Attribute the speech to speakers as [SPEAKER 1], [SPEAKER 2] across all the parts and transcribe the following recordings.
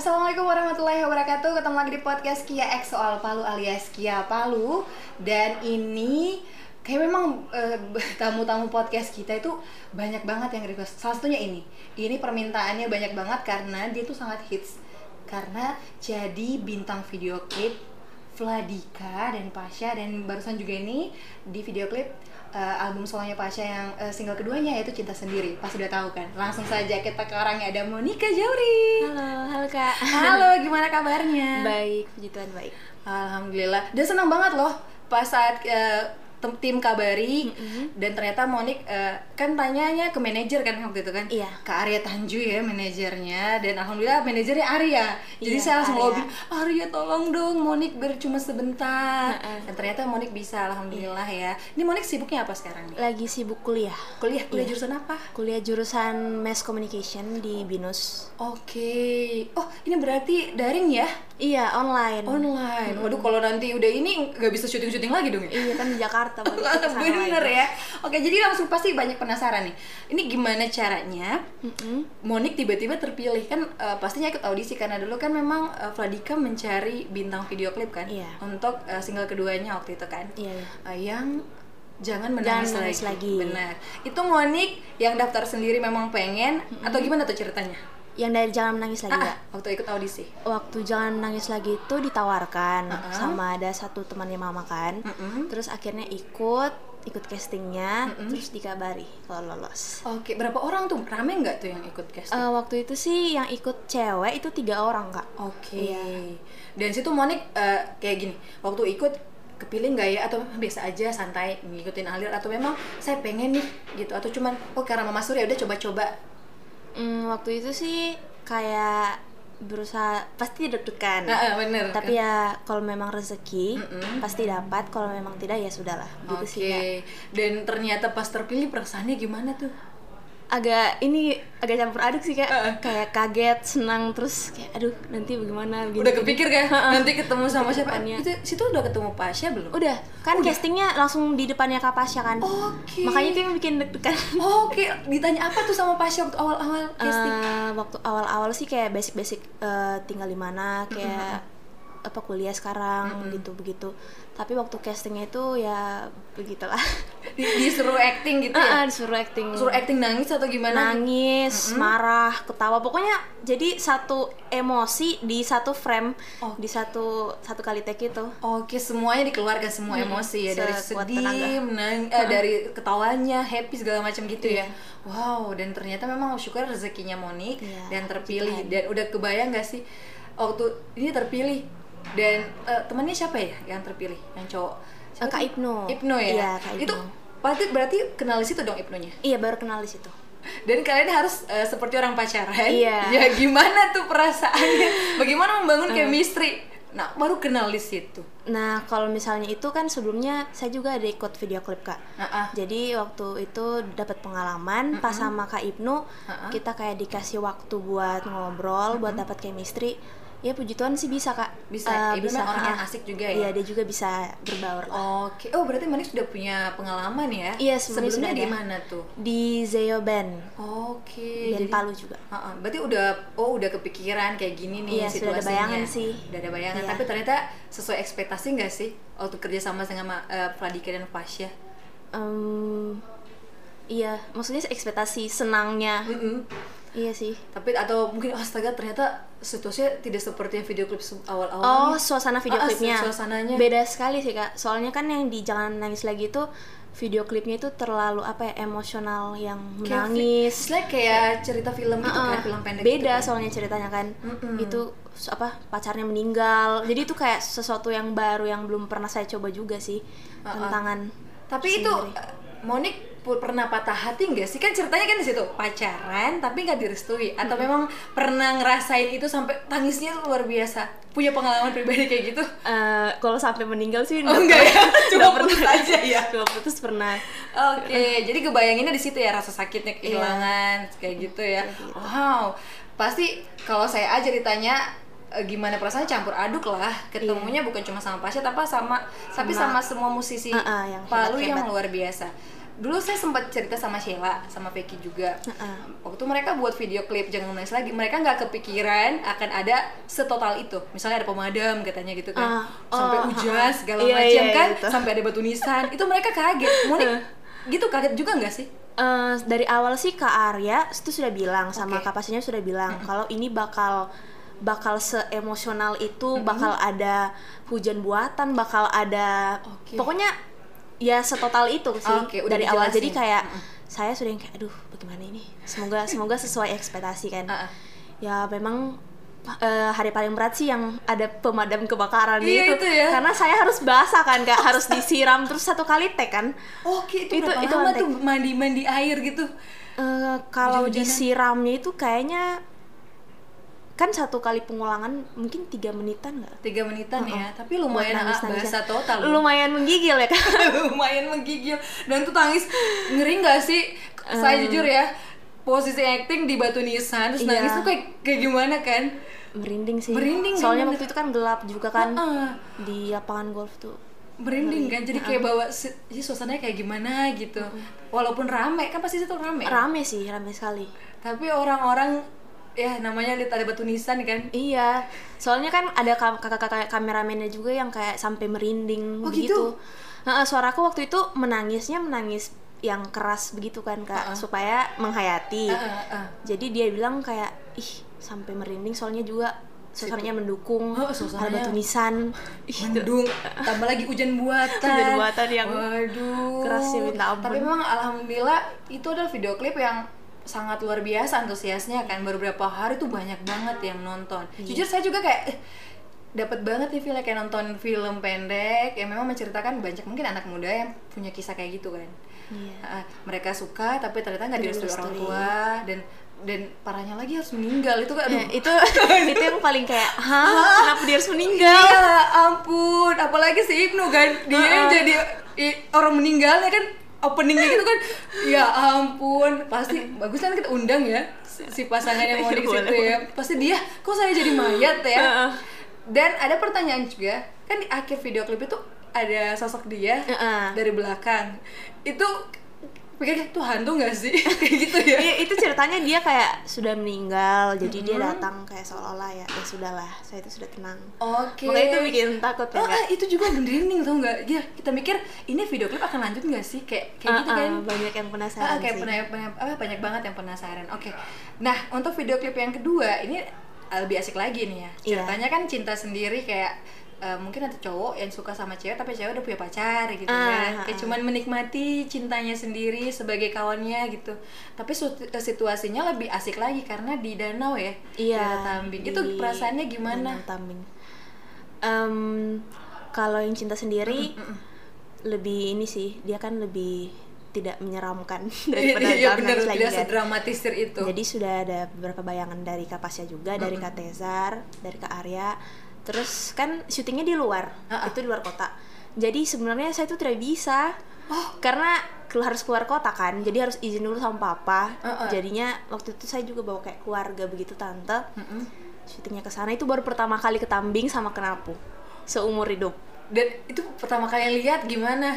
[SPEAKER 1] Assalamualaikum warahmatullahi wabarakatuh. Ketemu lagi di podcast Kia X Soal Palu alias Kia Palu. Dan ini kayak memang eh, tamu-tamu podcast kita itu banyak banget yang request. Salah satunya ini. Ini permintaannya banyak banget karena dia tuh sangat hits. Karena jadi bintang video klip Vladika dan Pasha Dan barusan juga ini di video klip eh, album solonya Pasha yang eh, single keduanya yaitu Cinta Sendiri Pas udah tahu kan Langsung saja kita ke orangnya ada Monica Jauri
[SPEAKER 2] Halo, halo kak.
[SPEAKER 1] Halo, gimana kabarnya?
[SPEAKER 2] Baik, puji Tuhan baik.
[SPEAKER 1] Alhamdulillah. Dan senang banget loh pas saat tem- tim kabari dan ternyata Monik eh, kan tanyanya ke manajer kan waktu itu kan
[SPEAKER 2] Iya.
[SPEAKER 1] ke Arya Tanju ya manajernya dan alhamdulillah manajernya Arya jadi
[SPEAKER 2] Iya,
[SPEAKER 1] saya langsung
[SPEAKER 2] Arya.
[SPEAKER 1] lobby Arya tolong dong Monik biar cuma sebentar
[SPEAKER 2] Heeh.
[SPEAKER 1] dan ternyata Monik bisa alhamdulillah ya ini Monik sibuknya apa sekarang nih
[SPEAKER 2] Lagi sibuk kuliah.
[SPEAKER 1] kuliah kuliah
[SPEAKER 2] Iya.
[SPEAKER 1] jurusan apa
[SPEAKER 2] Kuliah jurusan Mass Communication di BINUS.
[SPEAKER 1] oke oh ini berarti daring ya
[SPEAKER 2] Iya, online.
[SPEAKER 1] online waduh kalau nanti udah ini nggak bisa syuting syuting lagi dong ya
[SPEAKER 2] Iya kan di Jakarta. Ke sana
[SPEAKER 1] Bener
[SPEAKER 2] lagi.
[SPEAKER 1] ya. Oke, jadi langsung pasti banyak penasaran nih. Ini gimana caranya. Monik tiba-tiba terpilih kan eh, pastinya ikut audisi karena dulu kan memang eh, Vladika mencari bintang video klip kan
[SPEAKER 2] Iya.
[SPEAKER 1] untuk eh, single keduanya waktu itu kan.
[SPEAKER 2] Iya.
[SPEAKER 1] Eh, yang jangan menangis,
[SPEAKER 2] Jangan Menangis Lagi.
[SPEAKER 1] Benar. Itu Monik yang daftar sendiri memang pengen atau gimana tuh ceritanya?
[SPEAKER 2] Yang dari Jangan Menangis Lagi
[SPEAKER 1] Ah,
[SPEAKER 2] Kak.
[SPEAKER 1] waktu ikut audisi.
[SPEAKER 2] Waktu Jangan Menangis Lagi itu ditawarkan
[SPEAKER 1] Uh-uh.
[SPEAKER 2] sama ada satu temannya mama kan.
[SPEAKER 1] Mm-mm.
[SPEAKER 2] Terus akhirnya ikut, ikut castingnya, terus dikabari kalau lolos.
[SPEAKER 1] Oke, berapa orang tuh? Rame nggak tuh yang ikut casting?
[SPEAKER 2] Eh, waktu itu sih yang ikut cewek itu tiga orang kak.
[SPEAKER 1] Oke.
[SPEAKER 2] Iya.
[SPEAKER 1] Dan situ Monik eh, kayak gini, waktu ikut kepilih nggak ya atau biasa aja santai ngikutin alir atau memang saya pengen nih gitu atau cuman oh karena Mama Surya udah coba-coba.
[SPEAKER 2] Hmm, waktu itu sih kayak berusaha pasti deg-degan.
[SPEAKER 1] Nah, eh, bener.
[SPEAKER 2] Tapi ya kalau memang rezeki
[SPEAKER 1] Mm-mm.
[SPEAKER 2] pasti dapat, kalau memang tidak ya sudahlah. Gitu
[SPEAKER 1] Oke.
[SPEAKER 2] sih ya.
[SPEAKER 1] Dan ternyata pas terpilih perasaannya gimana tuh?
[SPEAKER 2] Agak ini agak campur aduk sih kak.
[SPEAKER 1] Heeh.
[SPEAKER 2] Kayak kaget, senang terus kayak aduh nanti bagaimana gini.
[SPEAKER 1] Udah kepikir kan nanti ketemu sama siapa?
[SPEAKER 2] Depannya.
[SPEAKER 1] Itu situ udah ketemu Pasha belum?
[SPEAKER 2] Udah, kan castingnya langsung di depannya Kak Pasha kan.
[SPEAKER 1] Oke.
[SPEAKER 2] Makanya itu yang bikin deg-degan.
[SPEAKER 1] Oke, ditanya apa tuh sama Pasha waktu awal-awal casting?
[SPEAKER 2] Eh, waktu awal-awal sih kayak basic-basic eh, tinggal di mana kayak apa kuliah sekarang gitu begitu tapi waktu castingnya itu ya begitulah
[SPEAKER 1] Di- disuruh acting gitu ya?
[SPEAKER 2] Ah, disuruh acting
[SPEAKER 1] Suruh acting nangis atau gimana?
[SPEAKER 2] nangis marah ketawa pokoknya jadi satu emosi di satu frame
[SPEAKER 1] Oh.
[SPEAKER 2] di satu satu kali take itu
[SPEAKER 1] Oke, semuanya dikeluarkan semua emosi ya dari
[SPEAKER 2] sekuat
[SPEAKER 1] sedih, menang, eh, dari ketawanya, happy segala macam gitu ya.
[SPEAKER 2] Iya.
[SPEAKER 1] Wow, dan ternyata memang syukur rezekinya Monik
[SPEAKER 2] Iya,
[SPEAKER 1] dan
[SPEAKER 2] puji
[SPEAKER 1] terpilih
[SPEAKER 2] Tuhan.
[SPEAKER 1] dan udah kebayang gak sih waktu ini terpilih dan eh, temannya siapa ya yang terpilih? Yang cowok? Siapa
[SPEAKER 2] Eh, Kak? Ibnu.
[SPEAKER 1] Ibnu ya.
[SPEAKER 2] Iya, Kak
[SPEAKER 1] Itu
[SPEAKER 2] Ibnu.
[SPEAKER 1] berarti berarti kenal di situ dong Ibnunya.
[SPEAKER 2] iya baru kenal di situ
[SPEAKER 1] Dan kalian harus eh, seperti orang pacaran.
[SPEAKER 2] Iya.
[SPEAKER 1] Ya gimana tuh perasaannya? Bagaimana membangun chemistry? Nah, baru kenal di situ.
[SPEAKER 2] Nah, kalau misalnya itu kan sebelumnya saya juga ada ikut video klip kak.
[SPEAKER 1] Ah, ah.
[SPEAKER 2] Jadi waktu itu dapat pengalaman pas sama Kak Ibnu,
[SPEAKER 1] Ha-ha.
[SPEAKER 2] kita kayak dikasih waktu buat ngobrol, buat dapat chemistry. Ya puji Tuhan sih bisa kak.
[SPEAKER 1] Bisa.
[SPEAKER 2] Eh,
[SPEAKER 1] Ibnu memang orang yang asik juga ya?
[SPEAKER 2] Iya dia juga bisa berbaur lah.
[SPEAKER 1] Oke, oh berarti Manik sudah punya pengalaman ya?
[SPEAKER 2] Iya, sebenarnya
[SPEAKER 1] sebelumnya
[SPEAKER 2] sudah
[SPEAKER 1] di mana tuh?
[SPEAKER 2] Di Zeo Band
[SPEAKER 1] Oke,
[SPEAKER 2] dan Palu juga.
[SPEAKER 1] Ha-ha, berarti udah oh udah kepikiran kayak gini nih
[SPEAKER 2] Iya, sudah ada
[SPEAKER 1] situasinya.
[SPEAKER 2] bayangan sih.
[SPEAKER 1] Udah ada bayangan,
[SPEAKER 2] Iya.
[SPEAKER 1] tapi ternyata sesuai ekspektasi nggak sih waktu kerja sama dengan uh, Pradika dan Fasya?
[SPEAKER 2] Em, iya, maksudnya ekspektasi senangnya.
[SPEAKER 1] Mm-mm.
[SPEAKER 2] Iya sih.
[SPEAKER 1] Tapi atau mungkin astaga ternyata situasinya tidak seperti yang video klip se-
[SPEAKER 2] Oh, suasana video
[SPEAKER 1] Ah, ah,
[SPEAKER 2] klipnya.
[SPEAKER 1] suasananya.
[SPEAKER 2] Beda sekali sih, Kak. Soalnya kan yang di Jangan Nangis Lagi itu video klipnya itu terlalu apa ya, emosional yang
[SPEAKER 1] Kayak
[SPEAKER 2] menangis.
[SPEAKER 1] fi- Istilahnya kayak cerita film gitu kan, film pendek
[SPEAKER 2] beda
[SPEAKER 1] gitu kan.
[SPEAKER 2] soalnya ceritanya kan.
[SPEAKER 1] Mm-mm.
[SPEAKER 2] Itu s- apa pacarnya meninggal. Jadi itu kayak sesuatu yang baru yang belum pernah saya coba juga sih.
[SPEAKER 1] Ah, ah.
[SPEAKER 2] Tantangan.
[SPEAKER 1] Tapi itu
[SPEAKER 2] sendiri.
[SPEAKER 1] eh, Monik pernah patah hati nggak sih? Kan ceritanya kan di situ pacaran tapi nggak direstui atau memang pernah ngerasain itu sampai tangisnya tuh luar biasa. Punya pengalaman pribadi kayak gitu?
[SPEAKER 2] Eh, kalau sampai meninggal sih
[SPEAKER 1] Oh enggak ya, cuma putus aja ya.
[SPEAKER 2] Cuma putus pernah.
[SPEAKER 1] Oke, jadi kebayanginnya di situ ya rasa sakitnya kehilangan kayak gitu ya. Wow, pasti kalau saya aja ditanya eh, gimana perasaan campur aduk lah. Ketemunya bukan cuma sama Pasha tapi sama tapi sama semua musisi
[SPEAKER 2] Ah, ah, yang
[SPEAKER 1] Palu yang luar biasa. Dulu saya sempat cerita sama Sheila sama Becky juga.
[SPEAKER 2] Heeh.
[SPEAKER 1] waktu mereka buat video klip jangan nangis lagi. Mereka nggak kepikiran akan ada setotal itu. Misalnya ada pemadam katanya gitu kan.
[SPEAKER 2] Ah,
[SPEAKER 1] sampai
[SPEAKER 2] oh,
[SPEAKER 1] hujan segala
[SPEAKER 2] Iya,
[SPEAKER 1] macam
[SPEAKER 2] iya,
[SPEAKER 1] kan.
[SPEAKER 2] gitu.
[SPEAKER 1] sampai ada batu nisan. Itu mereka kaget. Monik gitu kaget juga nggak sih?
[SPEAKER 2] Eh, dari awal sih Kak Arya itu sudah bilang sama
[SPEAKER 1] Oke.
[SPEAKER 2] Kak Pasinya sudah bilang kalau ini bakal bakal seemosional itu, bakal ada hujan buatan, bakal ada
[SPEAKER 1] Oke.
[SPEAKER 2] pokoknya ya setotal itu sih
[SPEAKER 1] udah
[SPEAKER 2] dari awal. Jadi kayak saya sudah yang kayak aduh bagaimana ini? Semoga semoga sesuai ekspektasi kan.
[SPEAKER 1] Ah, ah.
[SPEAKER 2] Ya memang eh, hari paling berat sih yang ada pemadam kebakaran
[SPEAKER 1] Iya,
[SPEAKER 2] itu.
[SPEAKER 1] itu ya.
[SPEAKER 2] Karena saya harus basah kan, Kak, harus disiram terus satu kali tag kan.
[SPEAKER 1] oke itu,
[SPEAKER 2] Itu- itu
[SPEAKER 1] lama tuh mandi mandi air gitu
[SPEAKER 2] Eh, kalau disiramnya itu kayaknya kan satu kali pengulangan mungkin tiga menitan nggak?
[SPEAKER 1] tiga menitan
[SPEAKER 2] Oh, oh.
[SPEAKER 1] ya tapi lumayan ah,
[SPEAKER 2] nangis-nangis
[SPEAKER 1] bahasa
[SPEAKER 2] ya.
[SPEAKER 1] total loh.
[SPEAKER 2] Lumayan menggigil ya kan?
[SPEAKER 1] lumayan menggigil dan tuh tangis ngeri nggak sih saya jujur ya posisi acting di batu nisan terus
[SPEAKER 2] Iya.
[SPEAKER 1] nangis tuh kayak kayak gimana kan
[SPEAKER 2] Merinding sih.
[SPEAKER 1] Merinding
[SPEAKER 2] Soalnya waktu itu kan gelap juga kan
[SPEAKER 1] Heeh.
[SPEAKER 2] di lapangan golf tuh.
[SPEAKER 1] merinding kan jadi kayak bawa si- ya, suasananya kayak gimana gitu walaupun rame kan pasti itu rame
[SPEAKER 2] Rame sih, rame sekali.
[SPEAKER 1] tapi orang-orang ya namanya lihat ada batu nisan kan
[SPEAKER 2] Iya, soalnya kan ada kakak-kakak kameramennya juga yang kayak sampai merinding
[SPEAKER 1] Oh,
[SPEAKER 2] begitu.
[SPEAKER 1] gitu?
[SPEAKER 2] Heeh, suaraku waktu itu menangisnya menangis yang keras begitu kan kak, supaya menghayati.
[SPEAKER 1] Ah, ah, ah.
[SPEAKER 2] Jadi dia bilang kayak ih sampai merinding soalnya juga suasananya mendukung,
[SPEAKER 1] Oh,
[SPEAKER 2] ada batu nisan,
[SPEAKER 1] mendung tambah lagi hujan buatan
[SPEAKER 2] Hujan buatan yang
[SPEAKER 1] waduh
[SPEAKER 2] keras ya, minta ampun.
[SPEAKER 1] tapi memang alhamdulillah itu adalah video klip yang sangat luar biasa antusiasnya kan. Baru beberapa hari tuh banyak banget yang nonton.
[SPEAKER 2] Iya.
[SPEAKER 1] jujur saya juga kayak eh, dapat banget nih feel kayak nonton film pendek yang memang menceritakan banyak mungkin anak muda yang punya kisah kayak gitu kan.
[SPEAKER 2] Iya.
[SPEAKER 1] Ah, mereka suka tapi ternyata nggak direstui orang tua dan dan parahnya lagi harus meninggal. Itu kan
[SPEAKER 2] Ya, itu itu yang paling kayak hah? Kenapa dia harus meninggal?
[SPEAKER 1] Iya, ampun. Apalagi si Ibnu kan, dia yang
[SPEAKER 2] Heeh.
[SPEAKER 1] jadi i- orang meninggalnya kan openingnya gitu kan. Ya ampun, pasti bagus kan kita undang ya si, si pasangan yang mau di
[SPEAKER 2] Boleh,
[SPEAKER 1] situ ya. Pasti dia, kok saya jadi mayat ya? Dan ada pertanyaan juga, kan di akhir video klip itu ada sosok dia
[SPEAKER 2] Heeh.
[SPEAKER 1] dari belakang. Itu pikir tuh hantu nggak sih? Kayak gitu ya.
[SPEAKER 2] Iya, itu ceritanya dia kayak sudah meninggal, jadi dia datang kayak seolah-olah ya, ya sudahlah, saya itu sudah tenang.
[SPEAKER 1] Oke.
[SPEAKER 2] Makanya itu bikin takut ya,
[SPEAKER 1] Oh, ah, itu juga merinding tau nggak? Ya, kita mikir ini video klip akan lanjut nggak sih? Kayak kayak gitu
[SPEAKER 2] Ah, ah,
[SPEAKER 1] kan?
[SPEAKER 2] banyak yang
[SPEAKER 1] Ah,
[SPEAKER 2] penasaran
[SPEAKER 1] kayak
[SPEAKER 2] sih.
[SPEAKER 1] banyak, banyak, ah, banyak banget yang penasaran. Oke. Nah, untuk video klip yang kedua ini ah, lebih asik lagi nih ya.
[SPEAKER 2] Iya.
[SPEAKER 1] Ceritanya kan cinta sendiri kayak eh, mungkin ada cowok yang suka sama cewek tapi cewek udah punya pacar gitu kan.
[SPEAKER 2] ah,
[SPEAKER 1] Kayak
[SPEAKER 2] ah.
[SPEAKER 1] cuman menikmati cintanya sendiri sebagai kawannya gitu. Tapi su- situasinya lebih asik lagi karena di danau ya.
[SPEAKER 2] Iya.
[SPEAKER 1] Tambing. Itu perasaannya gimana?
[SPEAKER 2] Danau Tambing. Em, kalau yang cinta sendiri lebih ini sih, dia kan lebih tidak menyeramkan daripada
[SPEAKER 1] Iya benar
[SPEAKER 2] Nangis lagi kan.
[SPEAKER 1] sedramatisir itu.
[SPEAKER 2] Jadi sudah ada beberapa bayangan dari Kapasya juga, dari Kak Tezar, dari Kak Arya. Terus kan syutingnya di luar,
[SPEAKER 1] Ah, ah.
[SPEAKER 2] itu di luar kota. Jadi sebenarnya saya tuh tidak bisa, karena kelu- harus keluar kota kan. Jadi harus izin dulu sama papa.
[SPEAKER 1] Ah, ah.
[SPEAKER 2] Jadinya waktu itu saya juga bawa kayak keluarga begitu tante.
[SPEAKER 1] Mm-mm.
[SPEAKER 2] Syutingnya ke sana itu baru pertama kali ke Tambing sama ke Napu seumur hidup.
[SPEAKER 1] Dan itu pertama kali lihat gimana?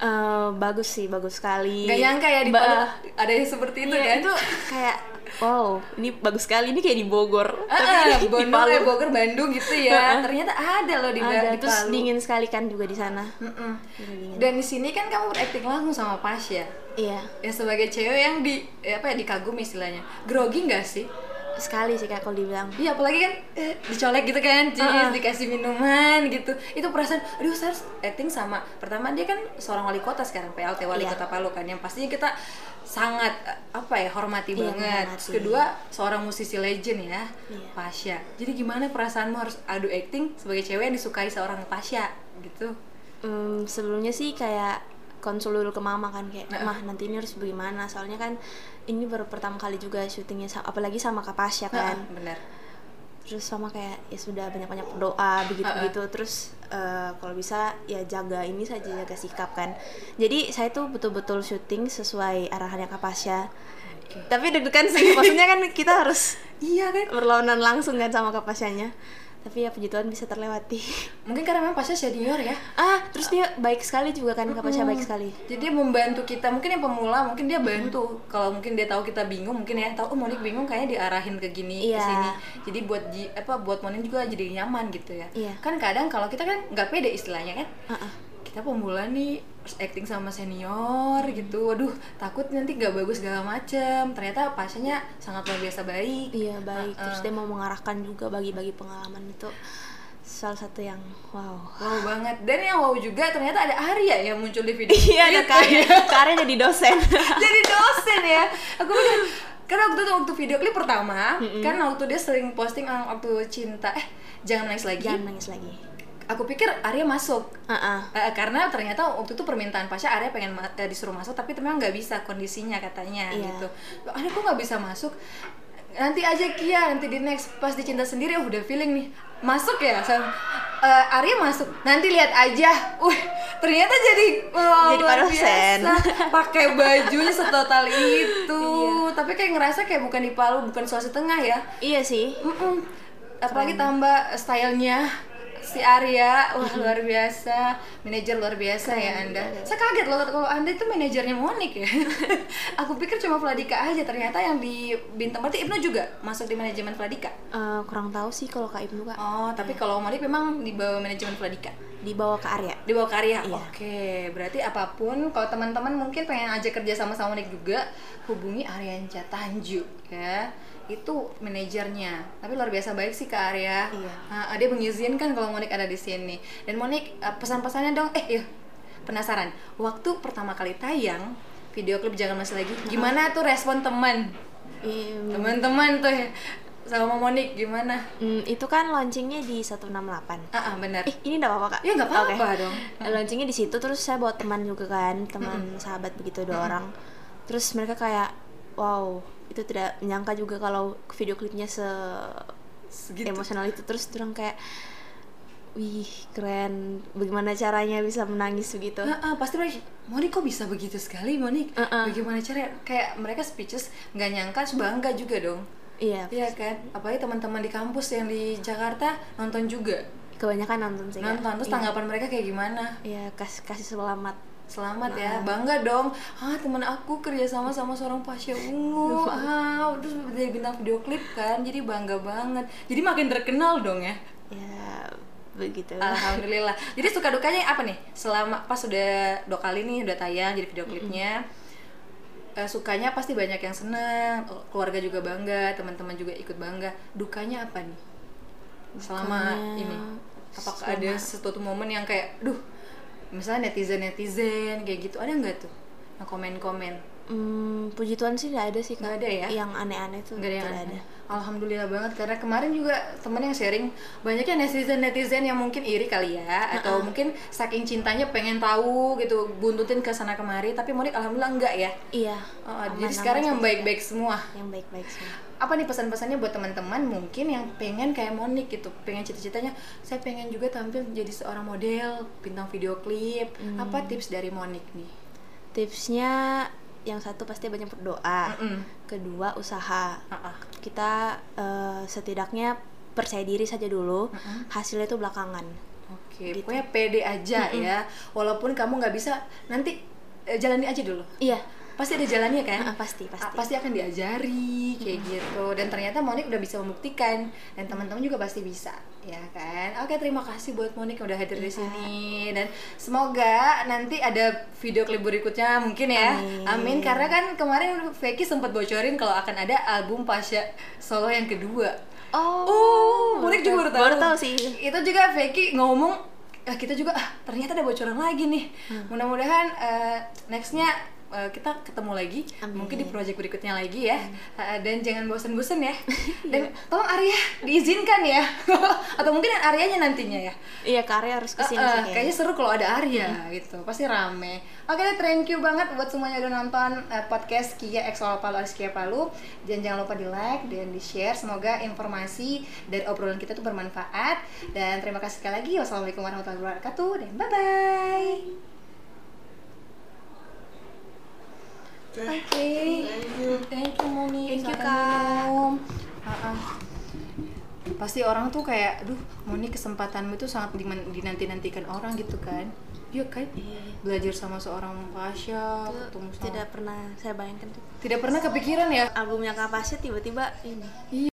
[SPEAKER 2] Eh, bagus sih, bagus sekali.
[SPEAKER 1] Gak nyangka ya di
[SPEAKER 2] Ba-
[SPEAKER 1] ada yang seperti itu
[SPEAKER 2] Iya,
[SPEAKER 1] kan?
[SPEAKER 2] itu kayak wow, ini bagus sekali. Ini kayak di Bogor.
[SPEAKER 1] Ah,
[SPEAKER 2] Tapi di
[SPEAKER 1] Bogor,
[SPEAKER 2] Palu.
[SPEAKER 1] eh, Bogor, Bandung gitu ya. Ternyata ada loh di,
[SPEAKER 2] ada
[SPEAKER 1] di
[SPEAKER 2] terus
[SPEAKER 1] Palu.
[SPEAKER 2] dingin sekali kan juga di sana
[SPEAKER 1] Mm-mm.
[SPEAKER 2] Dingin, dingin.
[SPEAKER 1] Dan di sini kan kamu berakting langsung sama Pasya.
[SPEAKER 2] iya
[SPEAKER 1] Ya sebagai cewek yang di ya apa ya dikagumi istilahnya. Grogi nggak sih?
[SPEAKER 2] Sekali sih kak kalau dibilang
[SPEAKER 1] Iya apalagi kan eh, dicolek gitu kan, cheese,
[SPEAKER 2] Uh-uh.
[SPEAKER 1] dikasih minuman gitu. Itu perasaan, aduh saya harus acting sama. Pertama dia kan seorang wali kota sekarang, PLT wali
[SPEAKER 2] Iya.
[SPEAKER 1] kota Palu kan, yang pastinya kita sangat eh, apa ya hormati
[SPEAKER 2] Iya,
[SPEAKER 1] banget.
[SPEAKER 2] menghormati.
[SPEAKER 1] Terus kedua seorang musisi legend ya,
[SPEAKER 2] Iya.
[SPEAKER 1] Pasya. Jadi gimana perasaanmu harus adu acting sebagai cewek yang disukai seorang Pasya gitu?
[SPEAKER 2] Hmm, sebelumnya sih kayak konsul dulu ke mama kan kayak mah nanti ini harus bagaimana soalnya kan ini baru pertama kali juga syutingnya apalagi sama kak Pasya kan
[SPEAKER 1] Nah, bener.
[SPEAKER 2] terus sama kayak ya sudah banyak banyak berdoa begitu
[SPEAKER 1] Uh-uh.
[SPEAKER 2] begitu terus eh, kalau bisa ya jaga ini saja jaga sikap kan jadi saya tuh betul-betul syuting sesuai arahannya kak Pasya tapi deg-degan sih maksudnya kan kita harus
[SPEAKER 1] Iya kan?
[SPEAKER 2] berlawanan langsung kan sama kak Pasyanya tapi ya puji Tuhan bisa terlewati.
[SPEAKER 1] Mungkin karena memang Pasha senior ya.
[SPEAKER 2] Ah terus dia baik sekali juga kan Kak Pasha baik sekali.
[SPEAKER 1] Jadi dia membantu kita. Mungkin yang pemula mungkin dia bantu. Kalau mungkin dia tahu kita bingung mungkin ya tahu oh Monik bingung kayaknya diarahin ke gini ke
[SPEAKER 2] Iya.
[SPEAKER 1] sini. Jadi buat ji- apa buat Monik juga jadi nyaman gitu ya.
[SPEAKER 2] Iya.
[SPEAKER 1] kan kadang kalau kita kan nggak pede istilahnya kan.
[SPEAKER 2] Ah, ah.
[SPEAKER 1] kita pemula nih acting sama senior gitu. Waduh takut nanti nggak bagus segala macem. Ternyata pasiennya sangat luar biasa baik.
[SPEAKER 2] Iya baik.
[SPEAKER 1] Ah,
[SPEAKER 2] terus dia mau mengarahkan juga bagi-bagi pengalaman itu. Salah satu yang wow.
[SPEAKER 1] Wow banget. Dan yang wow juga ternyata ada Arya yang muncul di video
[SPEAKER 2] iya ada
[SPEAKER 1] itu.
[SPEAKER 2] Kak
[SPEAKER 1] ya.
[SPEAKER 2] Kak Arya jadi dosen.
[SPEAKER 1] Jadi dosen ya. Aku pikir karena waktu itu waktu video klip pertama kan waktu dia sering posting ah, waktu cinta. Eh jangan nangis lagi.
[SPEAKER 2] Jangan nangis lagi
[SPEAKER 1] aku pikir Arya masuk
[SPEAKER 2] ah ah.
[SPEAKER 1] Eh, karena ternyata waktu itu permintaan Pasha Arya pengen ma- eh, disuruh masuk tapi memang nggak bisa kondisinya katanya
[SPEAKER 2] Iya.
[SPEAKER 1] gitu Arya kok nggak bisa masuk nanti aja Kia nanti di next pas di cinta sendiri oh, udah feeling nih masuk ya Sam. Eh, Arya masuk nanti lihat aja Wih, ternyata jadi oh,
[SPEAKER 2] Jadi
[SPEAKER 1] biasa. pakai bajunya setotal itu
[SPEAKER 2] Iya.
[SPEAKER 1] tapi kayak ngerasa kayak bukan di Palu bukan Sulawesi Tengah ya
[SPEAKER 2] iya sih
[SPEAKER 1] Mm-mm. apalagi tambah stylenya si Arya wah luar biasa. Manajer luar biasa ya anda. Saya kaget loh kalau anda itu manajernya Monik ya. Aku pikir cuma Vladika aja ternyata yang di bintang berarti Ibnu juga masuk di manajemen Vladika.
[SPEAKER 2] Eh, kurang tahu sih kalau Kak Ibnu Kak.
[SPEAKER 1] Oh tapi kalau Monik memang di bawah manajemen Vladika
[SPEAKER 2] dibawa ke Arya
[SPEAKER 1] di bawah karya
[SPEAKER 2] Iya.
[SPEAKER 1] oke. Berarti apa pun kalau teman-teman mungkin pengen aja kerja sama sama Monik juga hubungi Aryanca Tanju ya. Itu manajernya. Tapi luar biasa baik sih ke Arya.
[SPEAKER 2] Iya.
[SPEAKER 1] Nah, dia mengizinkan kalau Monik ada di sini. Dan Monik eh, pesan-pesannya dong. Eh ya penasaran. Waktu pertama kali tayang video klip jangan masih lagi gimana tuh respon teman?
[SPEAKER 2] Im,
[SPEAKER 1] teman-teman tuh ya, sama Monik gimana
[SPEAKER 2] mm, itu kan launchingnya di 168
[SPEAKER 1] ah ah, benar
[SPEAKER 2] Eh, ini enggak apa-apa, Kak?
[SPEAKER 1] Ya, nggak apa-apa
[SPEAKER 2] Oke.
[SPEAKER 1] dong.
[SPEAKER 2] Launchingnya di situ terus saya bawa teman juga kan, teman sahabat begitu dua orang. Terus mereka kayak wow, itu tidak menyangka juga kalau video klipnya se
[SPEAKER 1] Segitu.
[SPEAKER 2] emosional itu terus orang kayak wih, keren. Bagaimana caranya bisa menangis begitu?
[SPEAKER 1] Ah, ah, pasti mereka Monik kok bisa begitu sekali Monik
[SPEAKER 2] Uh-uh.
[SPEAKER 1] bagaimana cara kayak mereka speeches nggak nyangka bangga juga dong
[SPEAKER 2] Iya,
[SPEAKER 1] Iya kan apalagi teman-teman di kampus yang di Jakarta nonton juga
[SPEAKER 2] kebanyakan nonton sih.
[SPEAKER 1] Nonton terus
[SPEAKER 2] Iya.
[SPEAKER 1] tanggapan mereka kayak gimana
[SPEAKER 2] Iya, kasih kasih selamat.
[SPEAKER 1] selamat ya bangga dong ah teman aku kerja sama sama seorang Pasha Ungu ah terus jadi bintang video klip kan jadi bangga banget jadi makin terkenal dong ya
[SPEAKER 2] Ya, begitu.
[SPEAKER 1] Alhamdulillah. Jadi suka dukanya apa nih? Selama pas udah dua kali nih udah tayang jadi video klipnya. Eh, sukanya pasti banyak yang seneng, keluarga juga bangga, teman-teman juga ikut bangga. Dukanya apa nih? Selama
[SPEAKER 2] Dukanya,
[SPEAKER 1] ini, apakah
[SPEAKER 2] selama-
[SPEAKER 1] ada suatu momen yang kayak, duh, misalnya netizen netizen kayak gitu, ada nggak tuh? Yang komen-komen?
[SPEAKER 2] Hmm, puji Tuhan sih nggak ada sih Kak.
[SPEAKER 1] Nggak ada ya?
[SPEAKER 2] Yang aneh-aneh tuh
[SPEAKER 1] Nggak ada yang aneh.
[SPEAKER 2] ada.
[SPEAKER 1] Alhamdulillah banget karena kemarin juga temen yang sharing banyaknya netizen netizen yang mungkin iri kali ya atau mungkin saking cintanya pengen tahu gitu buntutin ke sana kemari tapi Monik alhamdulillah enggak ya
[SPEAKER 2] Iya.
[SPEAKER 1] Oh,
[SPEAKER 2] aman-aman
[SPEAKER 1] jadi sekarang yang baik-baik semua
[SPEAKER 2] Yang baik-baik semua.
[SPEAKER 1] apa nih pesan-pesannya buat teman-teman mungkin yang pengen kayak Monik gitu pengen cita-citanya saya pengen juga tampil jadi seorang model bintang video klip apa tips dari Monik nih
[SPEAKER 2] Tipsnya yang satu pasti banyak berdoa.
[SPEAKER 1] Mm-mm.
[SPEAKER 2] Kedua usaha.
[SPEAKER 1] Ah, ah.
[SPEAKER 2] Kita eh, setidaknya percaya diri saja dulu. Hasilnya itu belakangan.
[SPEAKER 1] Oke,
[SPEAKER 2] Gitu.
[SPEAKER 1] pokoknya pede aja ya. Walaupun kamu nggak bisa, nanti eh, jalani aja dulu.
[SPEAKER 2] Iya.
[SPEAKER 1] Pasti ada jalannya kan?
[SPEAKER 2] Ah, pasti, pasti.
[SPEAKER 1] Ah, pasti akan diajari kayak gitu. Dan ternyata Monik udah bisa membuktikan dan teman-teman juga pasti bisa, ya kan? Oke, terima kasih buat Monik yang udah hadir di
[SPEAKER 2] Iya.
[SPEAKER 1] sini dan semoga nanti ada video klip berikutnya mungkin ya.
[SPEAKER 2] Amin.
[SPEAKER 1] Amin. Karena kan kemarin Vicky sempat bocorin kalau akan ada album Pasha solo yang kedua.
[SPEAKER 2] Oh.
[SPEAKER 1] Oh, Monik juga baru tahu.
[SPEAKER 2] Baru tahu sih.
[SPEAKER 1] Itu juga Vicky ngomong, ah, kita juga ah ternyata ada bocoran lagi nih.
[SPEAKER 2] Hmm.
[SPEAKER 1] Mudah-mudahan eh, nextnya eh, kita ketemu lagi,
[SPEAKER 2] Amin.
[SPEAKER 1] mungkin di project berikutnya lagi ya. Ah, dan jangan bosen-bosen ya.
[SPEAKER 2] Iya.
[SPEAKER 1] Dan tolong Arya diizinkan ya, atau mungkin Aryanya nantinya ya.
[SPEAKER 2] Iya, karya harus
[SPEAKER 1] Eh,
[SPEAKER 2] ke sini
[SPEAKER 1] eh,
[SPEAKER 2] sih kayaknya.
[SPEAKER 1] kayaknya seru kalau ada Arya gitu, pasti rame. Oke deh, thank you banget buat semuanya udah nonton eh, podcast Kia X Soal Palu Kia Palu. Dan jangan lupa di like dan di share. Semoga informasi dari obrolan kita tuh bermanfaat. Dan terima kasih sekali lagi. Wassalamualaikum warahmatullahi wabarakatuh. Dan bye bye. Oke, thank you, Moni.
[SPEAKER 2] Thank you, Kak.
[SPEAKER 1] minum. Ah, ah. pasti orang tuh kayak duh mau nih kesempatanmu itu sangat dinanti nantikan orang gitu kan Iya kan belajar sama seorang Pasha ketemu sama
[SPEAKER 2] tidak pernah saya bayangkan tuh
[SPEAKER 1] tidak pernah kepikiran ya
[SPEAKER 2] albumnya Kak Pasha tiba-tiba ini